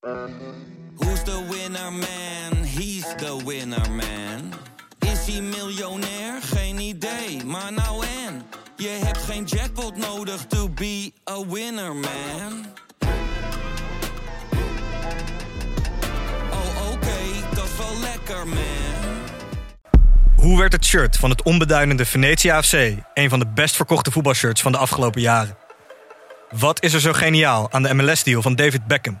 Who's the winner man? He's the winner man. Is hij miljonair? Geen idee, maar nou en. Je hebt geen jackpot nodig to be a winner man. Oh oké, dat is wel lekker man. Hoe werd het shirt van het onbeduidende Venetia FC een van de best verkochte voetbalshirts van de afgelopen jaren? Wat is er zo geniaal aan de MLS-deal van David Beckham?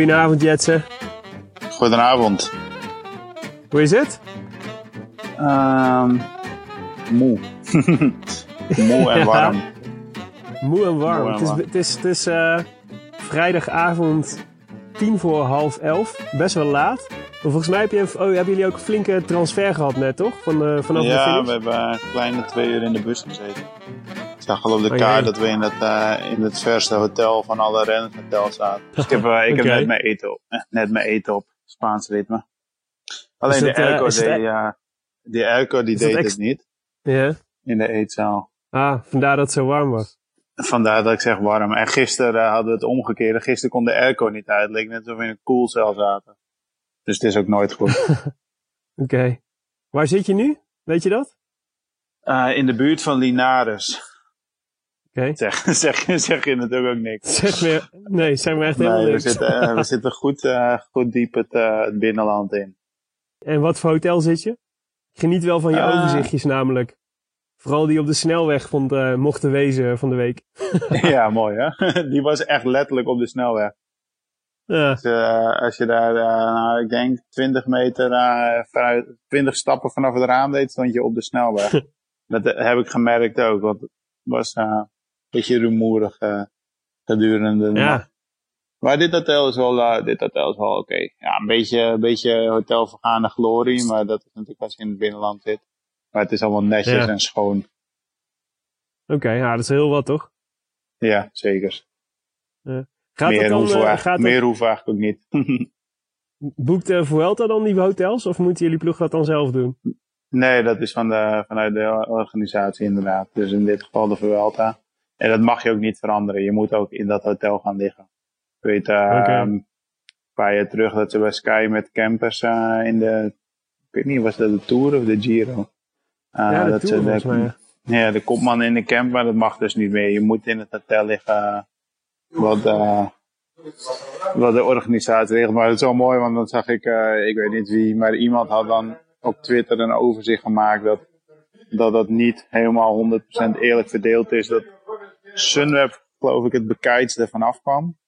Goedenavond Jetsen. Goedenavond. Hoe is het? Ehm moe. moe en Ja. warm. Moe en warm. Moe en het is, het is, het is eh, vrijdagavond tien voor half elf. Best wel laat. Maar volgens mij heb je, oh, hebben jullie ook een flinke transfer gehad net, toch? Van, eh, vanaf de Ja, finish? we hebben een kleine twee uur in de bus gezeten. Zag al op de Oh, kaart dat we in het, eh, in het verste hotel van alle renners zaten. Dus ik heb, eh, ik heb net mijn eten op. Eh, net mijn eten op. Spaans ritme. Alleen de airco, het ja, die airco die deed het niet Ja. in de eetzaal. Ah, vandaar dat het zo warm was. Vandaar dat ik zeg warm. En gisteren hadden we het omgekeerd. Gisteren kon de airco niet uit. Het leek net alsof we in een koelcel zaten. Dus het is ook nooit goed. Oké. Waar zit je nu? Weet je dat? In de buurt van Linares. Zeg, zeg, zeg je natuurlijk ook niks. Zeg me, nee, zeg me echt helemaal Nee, we niks. zitten, eh, we zitten goed, eh, goed diep het, eh, het binnenland in. En wat voor hotel zit je? Geniet wel van je overzichtjes namelijk. Vooral die op de snelweg vond, mochten wezen van de week. ja, mooi hè. Die was echt letterlijk op de snelweg. Ja. Dus, als je daar, nou, ik denk 20 meter, vooruit, 20 stappen vanaf het raam deed, stond je op de snelweg. dat heb ik gemerkt ook, want het was beetje rumoerig eh, gedurende de Ja. nacht. Maar dit hotel is wel, eh, dit hotel is wel oké. Ja, een beetje, een beetje hotel vergaande glorie, maar dat is natuurlijk als je in het binnenland zit. Maar het is allemaal netjes Ja. en schoon. Oké, ja, dat is heel wat toch? Ja, zeker. Gaat meer, dat dan, hoeven we eh, gaat meer hoeven eigenlijk ook niet. boekt de Vuelta dan die hotels? Of moeten jullie ploeg dat dan zelf doen? nee, dat is van de, vanuit de organisatie inderdaad. Dus in dit geval de Vuelta. En dat mag je ook niet veranderen. Je moet ook in dat hotel gaan liggen. Ik weet eh, Oké. een paar jaar terug dat ze bij Sky met campers eh, in de... Ik weet niet, was dat de Tour of de Giro? Eh, ja, de dat Tour ze de- ja. De kopman in de camp, maar dat mag dus niet meer. Je moet in het hotel liggen wat, eh, wat de organisatie regelt. Maar dat is wel mooi, want dan zag ik, ik weet niet wie, maar iemand had dan op Twitter een overzicht gemaakt dat dat, dat niet helemaal 100% eerlijk verdeeld is. Dat Sunweb, geloof ik, het bekijkste vanaf kwam.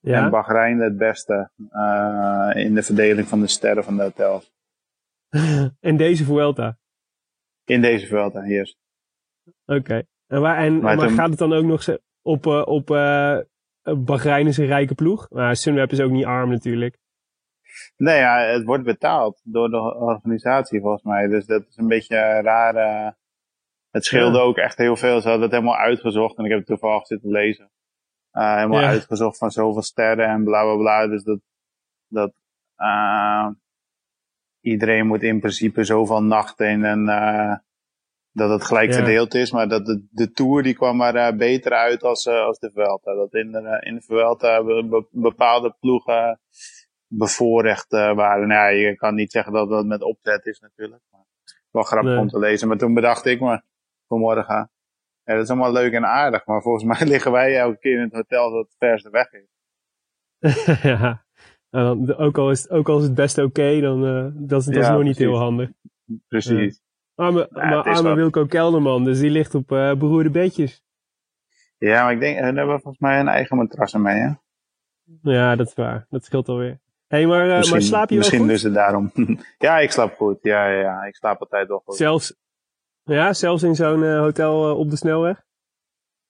En Ja? Bahrein het beste eh, in de verdeling van de sterren van de hotels. en deze Vuelta. In deze veld, hier. Oké. En, waar, en, Maar maar toen- gaat het dan ook nog op, eh op eh Bahrein is een rijke ploeg? Maar Sunweb is ook niet arm natuurlijk. Nee, ja, het wordt betaald door de organisatie volgens mij. Dus dat is een beetje raar. eh, het scheelde Ja. ook echt heel veel. Ze hadden het helemaal uitgezocht en ik heb het toevallig zitten lezen. Eh, helemaal Ja. uitgezocht van zoveel sterren en bla bla bla. Dus dat, dat eh, iedereen moet in principe zoveel nachten in en eh, dat het gelijk Ja. verdeeld is. Maar dat de, de Tour die kwam er eh, beter uit als, als de Vuelta. Dat in de, in de Vuelta be- be- bepaalde ploegen bevoorrecht waren. Nou ja, je kan niet zeggen dat dat met opzet is natuurlijk. Maar wel grappig Nee. om te lezen. Maar toen bedacht ik me vanmorgen. Ja, dat is allemaal leuk en aardig. Maar volgens mij liggen wij elke keer in het hotel dat het verste weg is. ja. En dan, ook, al is, het- ook al is het best oké, dan uh, dat, is- dat is Ja, nog niet heel handig. Precies. Arme, Ja, maar het arme. Wilco Kelderman, dus die ligt op eh beroerde bedjes. Ja, maar ik denk, hun hebben volgens mij een eigen matrassen mee, hè? Ja, dat is waar. Dat scheelt alweer. Hé, hey, maar, maar slaap je wel misschien goed? dus het daarom. ja, ik slaap goed. Ja, ja, ja, ik slaap altijd wel goed. Zelfs, ja, zelfs in zo'n uh, hotel uh, op de snelweg?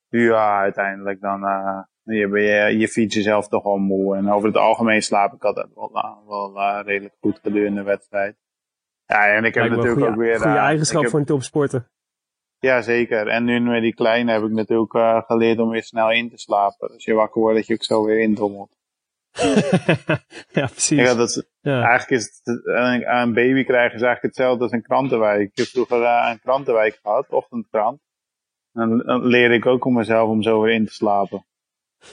Ja, uiteindelijk dan uh, je, je, je fiets jezelf toch wel moe. En over het algemeen slaap ik altijd wel, wel redelijk goed gedurende de wedstrijd. Ja, en ik heb Lijkt natuurlijk goeie, ook weer... Goede eigenschap heb, voor een topsporter. Ja, zeker. En nu met die kleine heb ik natuurlijk geleerd om weer snel in te slapen. Als je wakker wordt, dat je ook zo weer indommelt. Ja, precies. Ja, dat is, ja. Eigenlijk is het, een, een baby krijgen is eigenlijk hetzelfde als een krantenwijk. Ik heb vroeger uh, een krantenwijk gehad, ochtendkrant. En dan, leer ik ook om mezelf om zo weer in te slapen.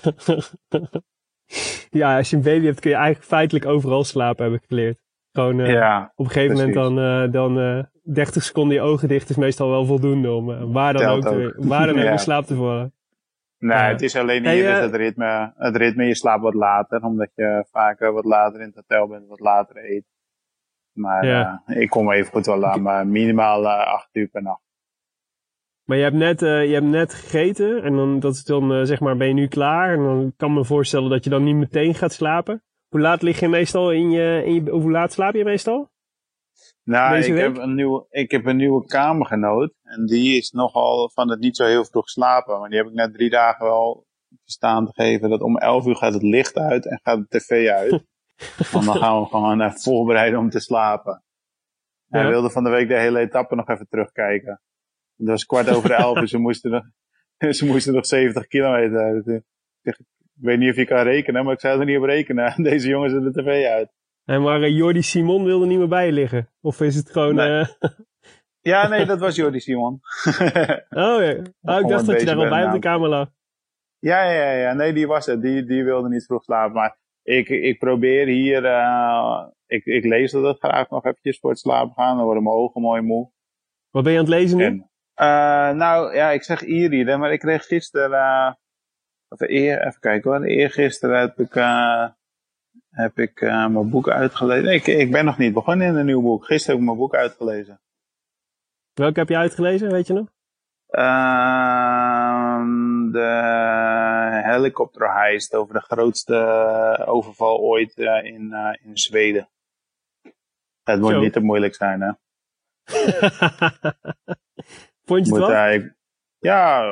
ja, als je een baby hebt kun je eigenlijk feitelijk overal slapen, heb ik geleerd. Gewoon uh, ja, op een gegeven precies. moment dan, uh, dan 30 seconden je ogen dicht is meestal wel voldoende om waar dan Telt ook, ook. Te, waar dan ook in slaap te vallen. Nee, het is alleen hier eh, is het ritme. Het ritme, je slaapt wat later, omdat je vaak eh, wat later in het hotel bent, wat later eet. Maar Ja. eh, ik kom even goed wel aan, maar minimaal eh, acht uur per nacht. Maar je hebt net, uh, je hebt net gegeten en dan, dat is dan uh, zeg maar, ben je nu klaar? En dan kan ik me voorstellen dat je dan niet meteen gaat slapen. Hoe laat lig je meestal in je, in je hoe laat slaap je meestal? Nou, ik week? heb, een nieuwe, ik heb een nieuwe kamergenoot. En die is nogal van het niet zo heel vroeg slapen. Maar die heb ik net drie dagen wel verstaan te geven. Dat om 11 uur gaat het licht uit en gaat de tv uit. Want dan gaan we gewoon uh, voorbereiden om te slapen. Ja. Hij wilde van de week de hele etappe nog even terugkijken. Het was kwart over elf, dus ze moesten nog, ze moesten nog 70 kilometer. Dus, Ik weet niet of je kan rekenen, maar ik zou er niet op rekenen. Deze jongen zet de tv uit. En maar uh, Jordi Simon wilde niet meer bij liggen? Of is het gewoon... Nee. eh, Ja, nee, dat was Jordi Simon. oh ja, oh, ik dacht dat je daar al bij op de kamer lag. Ja, ja, ja, nee, die was het. Die, die wilde niet vroeg slapen. Maar ik, ik probeer hier, uh, ik, ik lees dat graag nog eventjes voor het slapen gaan. Dan worden mijn ogen mooi moe. Wat ben je aan het lezen nu? En, uh, nou, ja, ik zeg e-reader, maar ik kreeg gisteren, uh, of eer, even kijken hoor, eergisteren heb ik, heb ik mijn boek uitgelezen. Ik, ik ben nog niet begonnen in een nieuw boek. Gisteren heb ik mijn boek uitgelezen. Welke heb je uitgelezen, weet je nog? Ehm, de helikopterheist over de grootste overval ooit uh, in, uh, in Zweden. Het moet Zo. niet te moeilijk zijn, hè? Vond je het Moet, wel? uh, ja,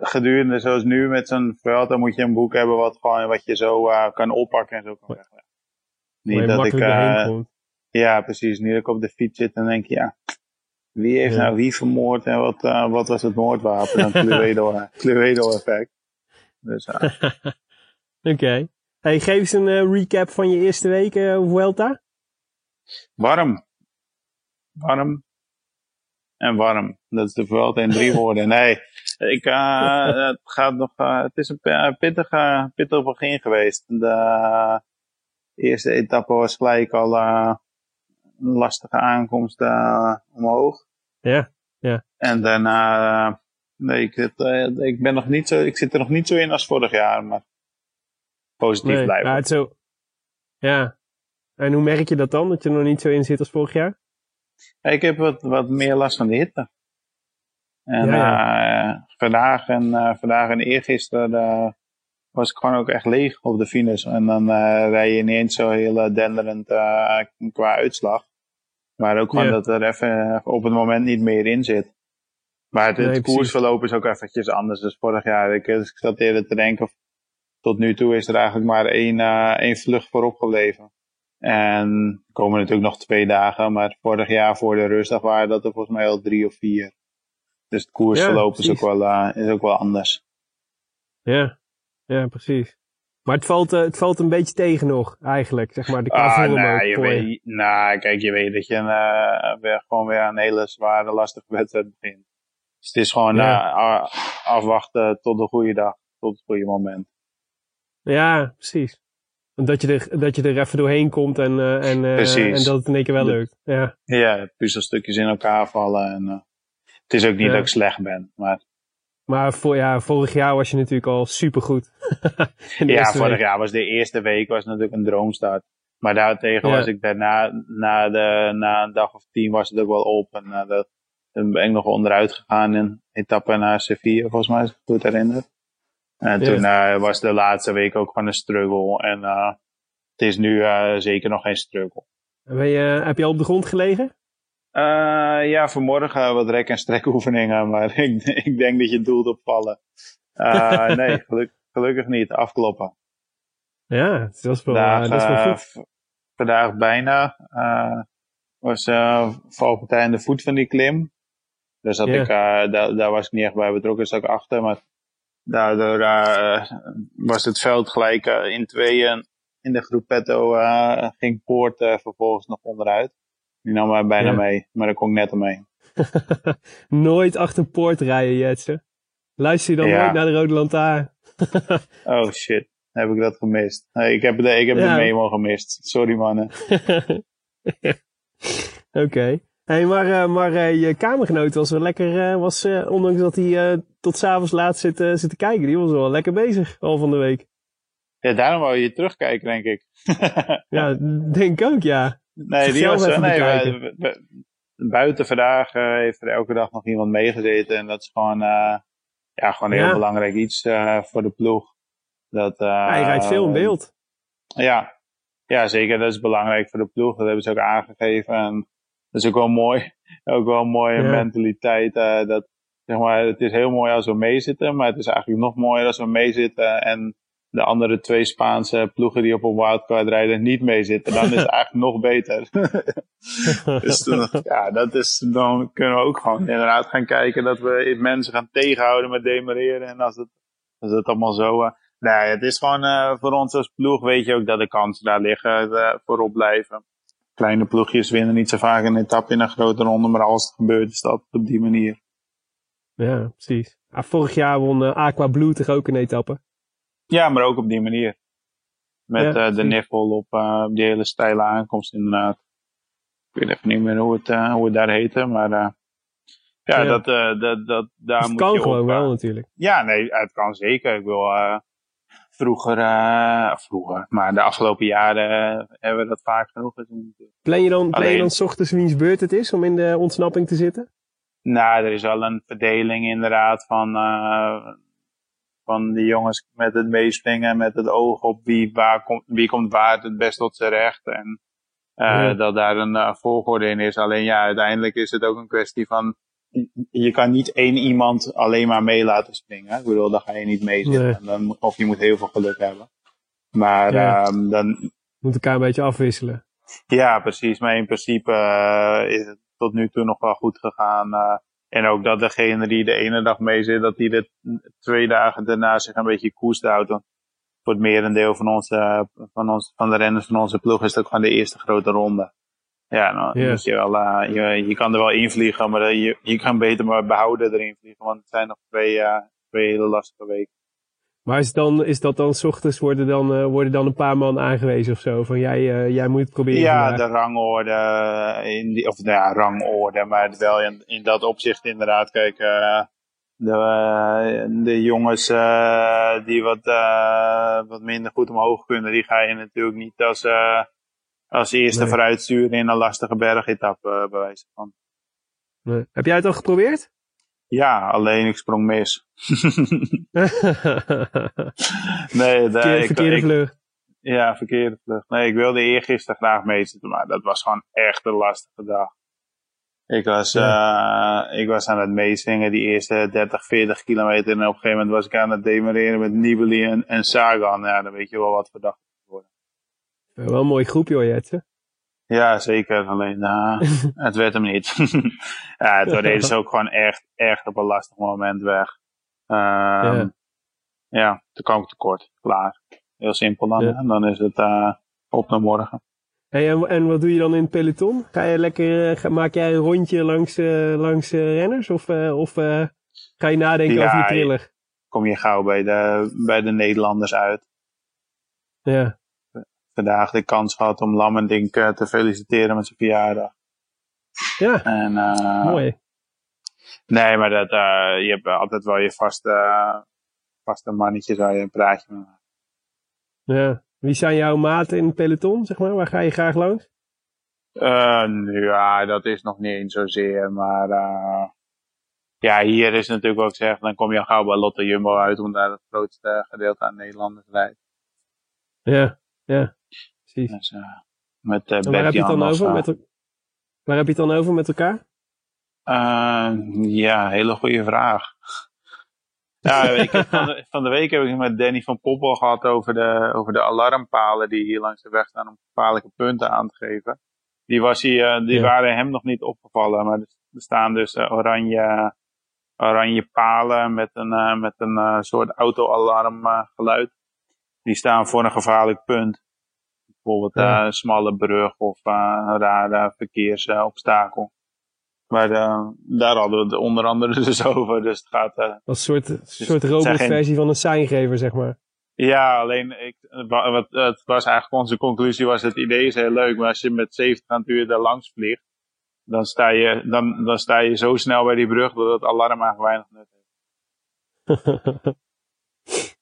gedurende zoals nu met zo'n veld, dan moet je een boek hebben wat, gewoon, wat je zo uh, kan oppakken en zo kan wegleggen. Niet dat ik, uh, komt. ja precies, niet dat ik op de fiets zit en denk, ja, wie heeft Ja. nou wie vermoord en wat, uh, wat was het moordwapen? Dan Cluedo, Cluedo effect. Dus, Oké. Hey, geef eens een eh, recap van je eerste week Vuelta. Warm. Warm. En warm. Dat is de Vuelta in drie woorden. Nee, ik, uh, het gaat nog, uh, het is een p- pittig, begin geweest. De eerste etappe was gelijk al uh, een lastige aankomst omhoog. Ja. En daarna, nee, ik, zit, ik ben nog niet zo, ik zit er nog niet zo in als vorig jaar, maar positief Nee, blijven. ja, zo... ja. En hoe merk je dat dan, dat je er nog niet zo in zit als vorig jaar? Ik heb wat, wat meer last van de hitte. En Ja, eh, vandaag en uh, vandaag en eergisteren was ik gewoon ook echt leeg op de finish. En dan uh, rij je niet eens zo heel denderend qua uitslag. Maar ook gewoon Ja. dat er even op het moment niet meer in zit. Maar het, Nee, koersverloop is ook eventjes anders dan vorig jaar. Ik, dus ik zat eerder te denken, of, tot nu toe is er eigenlijk maar één, uh, één vlucht voorop gebleven. En er komen natuurlijk nog twee dagen, maar vorig jaar voor de rustdag waren dat er volgens mij al drie of vier. Dus het koersverloop Ja, is, ook wel, uh, is ook wel anders. Ja, ja precies. Maar het valt, uh, het valt een beetje tegen nog, eigenlijk, zeg maar, de Ah, nou, ook je weet, nou, kijk, je weet dat je uh, weer, gewoon weer een hele zware, lastige wedstrijd begint. Dus het is gewoon Ja. afwachten tot de goede dag, tot het goede moment. Ja, precies. Dat je, er, dat je er even doorheen komt en, uh, en, uh, en dat het in één keer wel lukt. Ja, Ja, puzzelstukjes in elkaar vallen. En, uh, het is ook niet Ja. dat ik slecht ben, maar maar voor, ja, vorig jaar was je natuurlijk al supergoed. Ja, vorig week. jaar was de eerste week was natuurlijk een droomstart. Maar daartegen Ja. was ik daarna, na, de, na een dag of tien was het ook wel op. En uh, dat, dan ben ik nog onderuit gegaan in etappe naar Sevilla, volgens mij, als ik het goed herinner. En toen eh, was de laatste week ook gewoon een struggle. En eh, het is nu eh, zeker nog geen struggle. Ben je, heb je al op de grond gelegen? Eh, ja, vanmorgen wat rek- en strekoefeningen, maar ik, ik denk dat je doelt op vallen. Eh, nee, geluk- gelukkig niet. Afkloppen. Ja, dat is wel, Vandaag, eh, dat is wel goed. vandaag bijna eh, was eh valpartij aan de voet van die klim. Dus dat Ja. ik, eh, daar, daar was ik niet echt bij betrokken, zat ik achter. Maar daardoor eh, was het veld gelijk in tweeën. In de groepetto eh, ging Poort eh, vervolgens nog onderuit. Die nam mij bijna Ja. mee, maar daar kon ik net omheen. nooit achter poort rijden, Jetsen. Luister je dan Ja. nooit naar de Rode Lantaarn? Oh shit, heb ik dat gemist. Nee, ik heb, de, ik heb Ja. de memo gemist. Sorry mannen. Oké. Hey, maar eh, maar eh, je kamergenoot was wel lekker, eh, was, ondanks dat hij tot s'avonds laat zit, zit te kijken, die was wel lekker bezig al van de week. Ja, daarom wou je terugkijken, denk ik. Ja, denk ik ook, ja. Nee, die was nee, we- we- buiten vandaag eh, heeft er elke dag nog iemand meegezeten. En dat is gewoon, eh, ja, gewoon een heel belangrijk iets eh, voor de ploeg. Dat, Hij rijdt veel in beeld. Ja. ja, zeker. Dat is belangrijk voor de ploeg. Dat hebben ze ook aangegeven. En dat is ook wel mooi. Ook wel een mooie Ja. mentaliteit. dat, zeg maar, het is heel mooi als we meezitten. Maar het is eigenlijk nog mooier als we meezitten. En de andere twee Spaanse ploegen die op een wildcard rijden niet meezitten. Dan is het eigenlijk nog beter. dus dan, ja, dat is, dan kunnen we ook gewoon inderdaad gaan kijken dat we mensen gaan tegenhouden met demereren. En als het, als het allemaal zo... eh, Nee, het is gewoon eh, voor ons als ploeg weet je ook dat de kansen daar liggen eh, voorop blijven. Kleine ploegjes winnen niet zo vaak een etappe in een grote ronde, maar als het gebeurt is dat op die manier. Ja, precies. Ah, vorig jaar won Aqua Blue toch ook een etappe? Ja, maar ook op die manier. Met Ja, eh, de niffel op eh, die hele steile aankomst inderdaad. Ik weet even niet meer hoe het, eh, hoe het daar heette, maar ja, Ja. Dat, dat, dat, daar het moet kan je gewoon op, wel natuurlijk. Ja, nee, het kan zeker. Ik wil vroeger, vroeger, maar de afgelopen jaren hebben we dat vaak genoeg gezien. Plan je dan, plan je Alleen- dan 's ochtends wiens beurt het is om in de ontsnapping te zitten? Nou, er is wel een verdeling inderdaad van, van de jongens met het meespringen, met het oog op wie, waar komt, wie komt waar het best tot zijn recht. En eh, Ja. dat daar een eh, volgorde in is. Alleen ja, uiteindelijk is het ook een kwestie van, je kan niet één iemand alleen maar mee laten springen. Ik bedoel, dan ga je niet meezitten. Nee. En Dan, of je moet heel veel geluk hebben. Maar Ja. ehm, dan, Moet elkaar een beetje afwisselen. ja, precies. Maar in principe eh, is het tot nu toe nog wel goed gegaan. En ook dat degene die de ene dag mee zit, dat die de twee dagen daarna zich een beetje koest houdt. Want voor het merendeel van, onze, van, ons, van de renners van onze ploeg is het ook gewoon de eerste grote ronde. Ja, nou, moet je, wel, eh, je, je kan er wel invliegen, maar eh, je, je kan beter maar behouden erin vliegen. Want het zijn nog twee, eh, twee hele lastige weken. Maar is, dan, is dat dan 's ochtends worden dan, eh, worden dan een paar man aangewezen of zo? Van jij, eh, jij moet het proberen. Ja, vandaag. de rangorde, in die, of nou ja, rangorde, maar wel in, in dat opzicht inderdaad. Kijk, eh, de, de jongens die wat, wat minder goed omhoog kunnen, die ga je natuurlijk niet als, als eerste Nee. vooruit sturen in een lastige bergetappe, bij wijze van. Nee. Heb jij het al geprobeerd? Ja, alleen ik sprong mis. nee, de, verkeerde ik, verkeerde ik- vlucht. Ja, verkeerde vlucht. Nee, ik wilde eergisteren graag meezitten, maar dat was gewoon echt een lastige dag. Ik was, eh, ik was aan het meezingen die eerste 30, 40 kilometer. En op een gegeven moment was ik aan het demareren met Nibali en, en Sagan. Ja, dan weet je wel wat het wordt. Wel een mooi groepje hoor, Jetse. Ja, zeker. Alleen, eh, het werd hem niet. ja, het werd is ook gewoon echt, echt op een lastig moment weg. Ehm, Ja. ja, toen kwam ik tekort. Klaar. Heel simpel dan. Ja. hè. Dan is het eh, op naar morgen. Hey, en, en wat doe je dan in het peloton? Ga je lekker, eh, ga- maak jij een rondje langs, langs renners? Of, of ga je nadenken Ja, over je triller? kom je gauw bij de, bij de Nederlanders uit. Ja. Vandaag de kans gehad om Lammendink eh, te feliciteren met zijn verjaardag. Ja, En, eh, mooi. Nee, maar dat, eh, je hebt altijd wel je vaste, vaste mannetjes waar je een praatje mee maakt. Ja. Wie zijn jouw maten in het peloton, zeg maar? Waar ga je graag langs? Nu, ja, dat is nog niet eens zozeer, maar ja, hier is natuurlijk ook zeg, dan kom je al gauw bij Lotte Jumbo uit, omdat daar het grootste gedeelte aan Nederlanders rijdt. Ja, ja, precies. Dus, met uh, waar heb je het dan over? Met, waar heb je het dan over met elkaar? Uh, ja, hele goede vraag. ja, ik van, de, van de week heb ik met Danny van Poppel gehad over de, over de alarmpalen die hier langs de weg staan om gevaarlijke punten aan te geven. Die, was hier, die ja. waren hem nog niet opgevallen, maar er staan dus oranje, oranje palen met een, met een soort auto-alarm geluid. Die staan voor een gevaarlijk punt. Bijvoorbeeld ja. een smalle brug of een rare verkeersobstakel. Maar daar hadden we het onder andere dus over. Dus het gaat... Als een soort, dus soort robotversie geen... van een seingever, zeg maar. Ja, alleen ik, wat, het was eigenlijk onze conclusie was het idee is heel leuk, maar als je met 70 aan het uur daar langs vliegt, dan sta, je, dan, dan sta je zo snel bij die brug dat het alarm eigenlijk weinig nut heeft.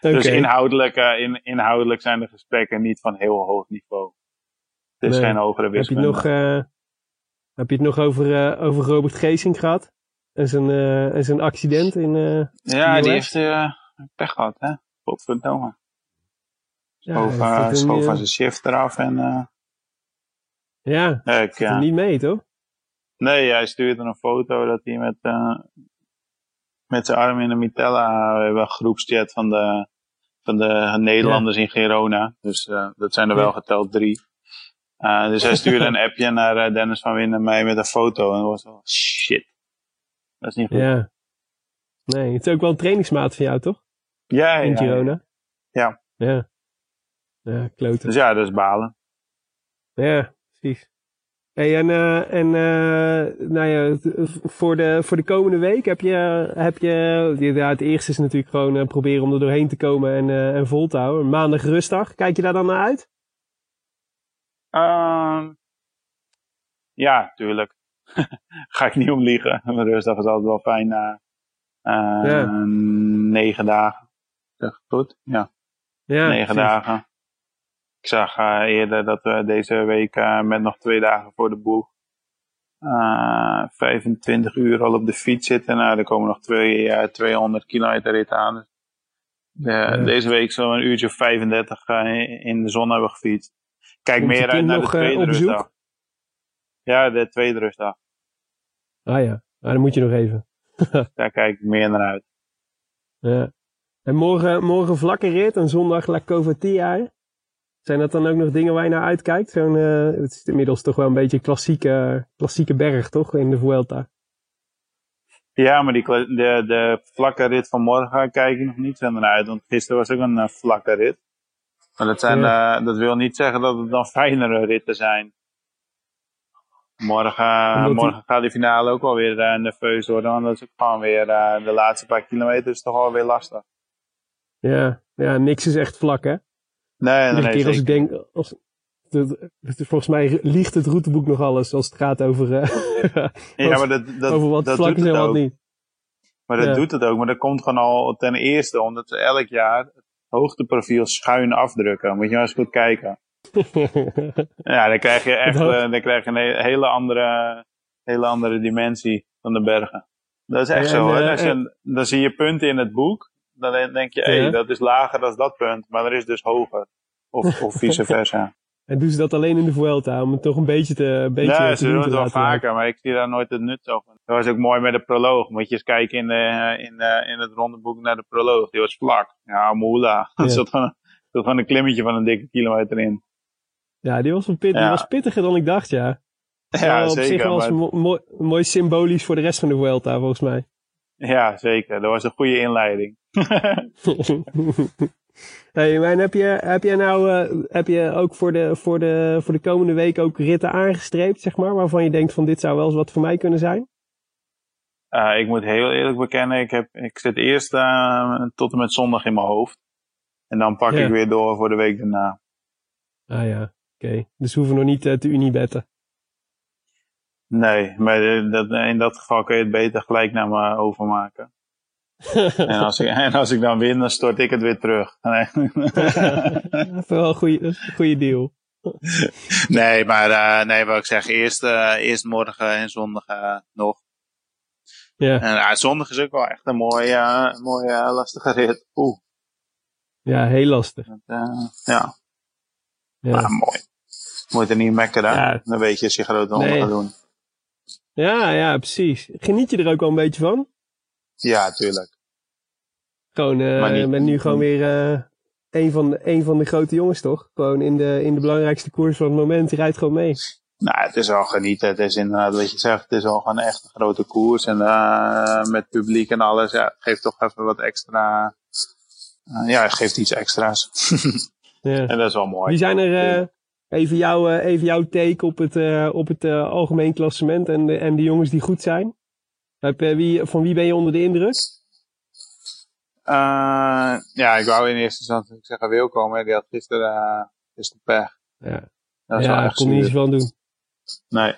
okay. Dus inhoudelijk, uh, in, inhoudelijk zijn de gesprekken niet van heel hoog niveau. Het is nee. geen hogere wiskunde. Heb je het nog, uh, heb je het nog over, uh, over Robert Geesing gehad? En zijn, en zijn accident in Ja, die heeft pech gehad, hè? Godverdomme. Schoof, ja, schoof van zijn shift eraf en... Ja, ik, niet mee, toch? Nee, hij stuurde een foto dat hij met, met zijn arm in de mitella, we hebben een groepschat van de, van de Nederlanders ja. in Girona. Dus uh, dat zijn er wel geteld drie. Uh, dus hij stuurde een appje naar Dennis van Winnen mij met een foto. En dat was wel shit. Dat is niet goed. Ja. Nee, het is ook wel een trainingsmaat van jou, toch? Ja, In Girona. Ja. Ja. Ja, kloten. Dus ja, dat is balen. Ja, precies. Hey, en uh, en uh, nou ja, voor de, voor de komende week heb je, heb je ja, het eerste is natuurlijk gewoon uh, proberen om er doorheen te komen en, en vol te houden. Maandag rustdag, kijk je daar dan naar uit? Uh, ja, tuurlijk. Ga ik niet om liegen. Rustdag is altijd wel fijn na ja. negen dagen. Zeg goed? Ja. ja negen precies. dagen. Ik zag uh, eerder dat we deze week uh, met nog twee dagen voor de boeg uh, 25 uur al op de fiets zitten. Nou, er komen nog twee, 200 kilometer rit aan. Dus de, ja. Deze week zo'n een uurtje of 35 in de zon hebben gefietst. Kijk meer uit naar de tweede rustdag. Ja, de tweede rustdag. Ah ja, ah, dan moet je nog even. Daar kijk ik meer naar uit. Ja. En morgen, morgen vlakke rit en zondag La Covatia. Zijn dat dan ook nog dingen waar je naar uitkijkt? Zo'n, uh, het is inmiddels toch wel een beetje een klassieke, klassieke berg, toch? In de Vuelta. Ja, maar die, de, de vlakke rit van morgen kijk ik nog niet zo naar uit. Want gisteren was ook een uh, vlakke rit. Maar dat, zijn, ja. uh, dat wil niet zeggen dat het dan fijnere ritten zijn. Morgen, morgen gaat die finale ook wel weer nerveus worden. Want dat is ook gewoon weer de laatste paar kilometer is toch wel weer lastig. Ja, ja, niks is echt vlak hè? Nee, nee, nee. keer als ik denk, als, het, het, volgens mij liegt het routeboek nog alles als het gaat over, uh, ja, maar dat, dat, over wat dat vlak is en wat niet. Maar dat ja. doet het ook. Maar dat komt gewoon al ten eerste omdat ze elk jaar het hoogteprofiel schuin afdrukken. Moet je maar eens goed kijken. ja, dan krijg je echt uh, dan krijg je een hele andere, hele andere dimensie van de bergen. Dat is echt ja, zo. En, hè? Uh, dan zie je punten in het boek dan denk je, hé, hey, dat is lager dan dat punt, maar er is dus hoger. Of, of vice versa. en doen ze dat alleen in de Vuelta, om het toch een beetje te een beetje Ja, ze doen het wel vaker, maar ik zie daar nooit het nut van. Dat was ook mooi met de proloog. Moet je eens kijken in, de, in, de, in het rondeboek naar de proloog. Die was vlak. Ja, moela. Ja. Er zat gewoon, een klimmetje van een dikke kilometer in. Ja, die was, een pit, ja. die was pittiger dan ik dacht, ja. Ja, op zeker. zich was maar... mooi, mooi symbolisch voor de rest van de Vuelta, volgens mij. Ja, zeker. Dat was een goede inleiding. hey, maar heb je, heb je nou uh, heb je ook voor de, voor, de, voor de komende week ook ritten aangestreept, zeg maar, waarvan je denkt van dit zou wel eens wat voor mij kunnen zijn? Uh, ik moet heel eerlijk bekennen, ik, heb, ik zit eerst uh, tot en met zondag in mijn hoofd. En dan pak ja. ik weer door voor de week daarna. Ah ja, oké. Okay. Dus we hoeven nog niet te unibetten. Nee, maar dat, in dat geval kun je het beter gelijk naar me overmaken. En, als ik, en als ik dan win, dan stort ik het weer terug. Nee. wel een goede, goede deal. nee, maar uh, nee, wat ik zeg, eerst, uh, eerst morgen en zondag uh, nog. Ja, En zondag is ook wel echt een mooie, eh, mooie eh, lastige rit. Oeh, ja heel lastig. dat, eh, ja, Ja. maar mooi. Moet er niet mekkeren. Ja. Dan weet je als je grote Nee. gaat doen. ja, ja, precies. Geniet je er ook wel een beetje van? Ja, tuurlijk. Gewoon, niet- je bent nu gewoon weer eh een, van de, een van de grote jongens, toch? Gewoon in de, in de belangrijkste koers van het moment. Je rijdt gewoon mee. Nou, het is wel genieten. Het is inderdaad wat je zegt. Het is wel gewoon echt een grote koers. En eh, met publiek en alles. Ja, geeft toch even wat extra. eh, ja, geeft iets extra's. Ja. en dat is wel mooi. Wie zijn er, even, jouw even jouw take op het, op het algemeen klassement en de, en de jongens die goed zijn? Heb, eh, wie, van wie ben je onder de indruk? Eh, ja, ik wou in eerste instantie zeggen Wilco, maar die had gisteren, eh gisteren pech. Ja, Dat ja kon niet zuur. iets van doen. Nee.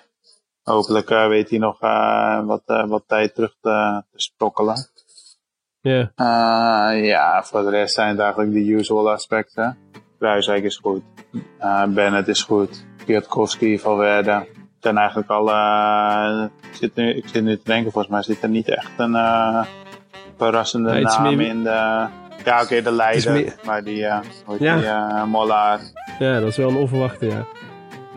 Hopelijk weet hij nog wat, wat tijd terug te, te sprokkelen. Ja, ja, voor de rest zijn het eigenlijk de usual aspecten. Kruiswijk is goed. Bennett is goed. Kwiatkowski, Valverde. Zijn eigenlijk eh, ik, zit nu, ik zit nu te denken, volgens mij zit er niet echt een eh, verrassende Nee, naam meer- in de... Ja, oké, de leider. meer- Maar die, eh heet Ja. die eh, Mollaar. ja, dat is wel een onverwachte, ja.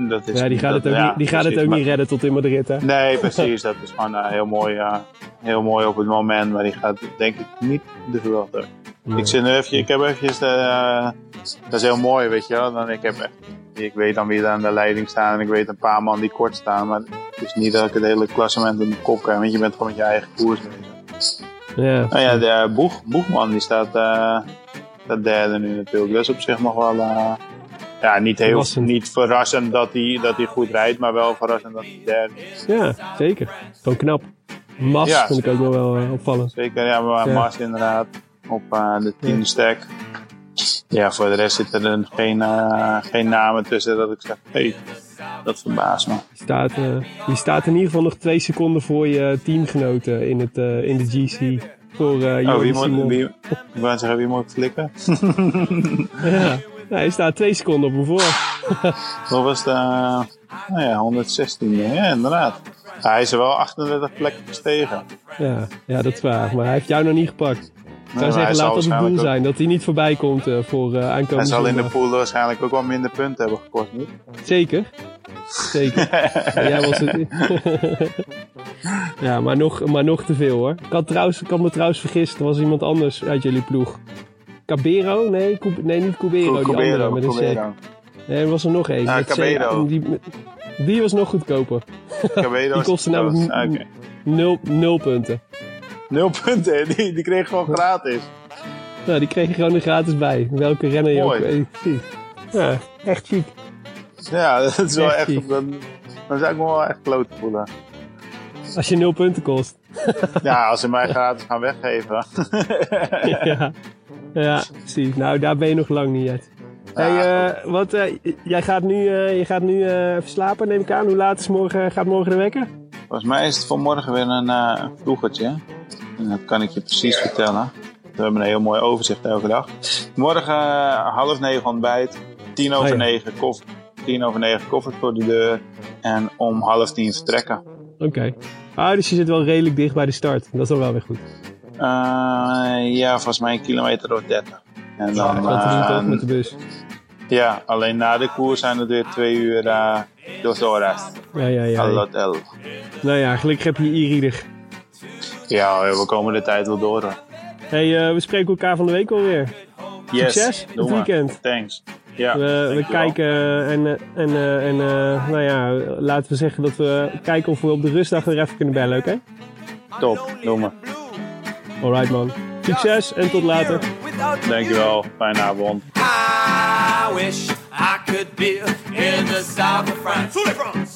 Dat is, Ja, die gaat dat- het ook, ja, niet, die gaat het ook maar- niet redden tot in Madrid, hè? Nee, precies. Dat is gewoon eh, heel, mooi, eh, heel mooi op het moment. Maar die gaat denk ik niet de. Nee. Ik, zit nu even, ik heb eventjes de, eh, dat is heel mooi, weet je wel. Dan, ik, heb echt, ik weet dan wie er aan de leiding staan en ik weet een paar man die kort staan. Maar het is niet dat ik het hele klassement in mijn kop heb, want je bent gewoon met je eigen koers bezig. Ja, Nou ja, de Boeg, Boegman die staat, eh, staat derde nu natuurlijk. Dat is op zich nog wel, eh, ja, niet heel Verrassend. niet verrassend dat hij, dat hij goed rijdt, maar wel verrassend dat hij derde is. ja zeker. Gewoon knap. Mas Ja. vind ik ook wel, wel eh, opvallend. Zeker, ja, maar Ja. Inderdaad op eh, de tiende stack. Ja, voor de rest zitten er geen, eh, geen namen tussen dat ik zeg, hey, dat verbaast me. Je staat, eh, je staat in ieder geval nog twee seconden voor je teamgenoten in, het, eh, in de GC. Voor eh Oh, wie moet, wie, ik wou zeggen, wie moet flikken? Ja. Hij staat twee seconden op me voor. Dat was de, nou ja, 116 ja inderdaad. Hij is er wel 38 plekken gestegen. Ja, ja, dat is waar. Maar hij heeft jou nog niet gepakt. Ik zou hij zeggen, laat dat het doel ook- zijn. Dat hij niet voorbij komt eh, voor eh Hij aankomende zal in de pool waarschijnlijk ook wel minder punten hebben gekost, niet? Zeker. Zeker. Ja, jij was het. ja, maar nog, maar nog te veel hoor. Ik had, trouwens, ik had me trouwens vergist. Er was iemand anders uit jullie ploeg. Cabero? Nee, Cub- nee niet Cubero. die andere met een C. Cubero. Nee, er was er nog één. Ja, C. Cabero. Die, die was nog goedkoper. Cabero Die kostte namelijk Ah, oké. Nul, nul punten. Nul punten, die, die kreeg gewoon gratis. Nou, die kreeg je gewoon er gratis bij. Welke renner je Mooi. ook... eh, ziet. Ja, echt chic. Ja, dat is wel Echt dan, dan zou ik me wel echt kloot voelen. Als je nul punten kost. Ja, als ze mij gratis gaan weggeven. ja. ja, precies. Nou, daar ben je nog lang niet uit. Hey, eh, wat, eh, jij gaat nu, eh, je gaat nu eh, even slapen, neem ik aan. Hoe laat is morgen, gaat morgen de wekker? Volgens mij is het vanmorgen weer een uh, vroegertje. En dat kan ik je precies vertellen. We hebben een heel mooi overzicht elke dag. Morgen uh, half negen ontbijt. Tien over Oh ja. negen koffie. Tien over negen koffie voor de deur. En om half tien vertrekken. Oké. Ah, dus je zit wel redelijk dicht bij de start. Dat is dan wel weer goed. Uh, ja, volgens mij een kilometer of dertig. En dan, toch met de bus? ja, alleen na de koers zijn het weer twee uur uh, door Torres. Ja, ja, ja. Nou ja, gelukkig heb je e-reader. Ja, we komen de tijd wel door. hoor. hey, uh, we spreken elkaar van de week alweer. Yes, Succes het weekend. Thanks. Ja, We, we kijken en, eh, en, eh, en uh, nou ja, laten we zeggen dat we kijken of we op de rustdag weer even kunnen bellen, oké? Okay? Top, doe maar. Alright man. Succes en tot later. Dankjewel, fijne avond. I wish I could be in the south of France.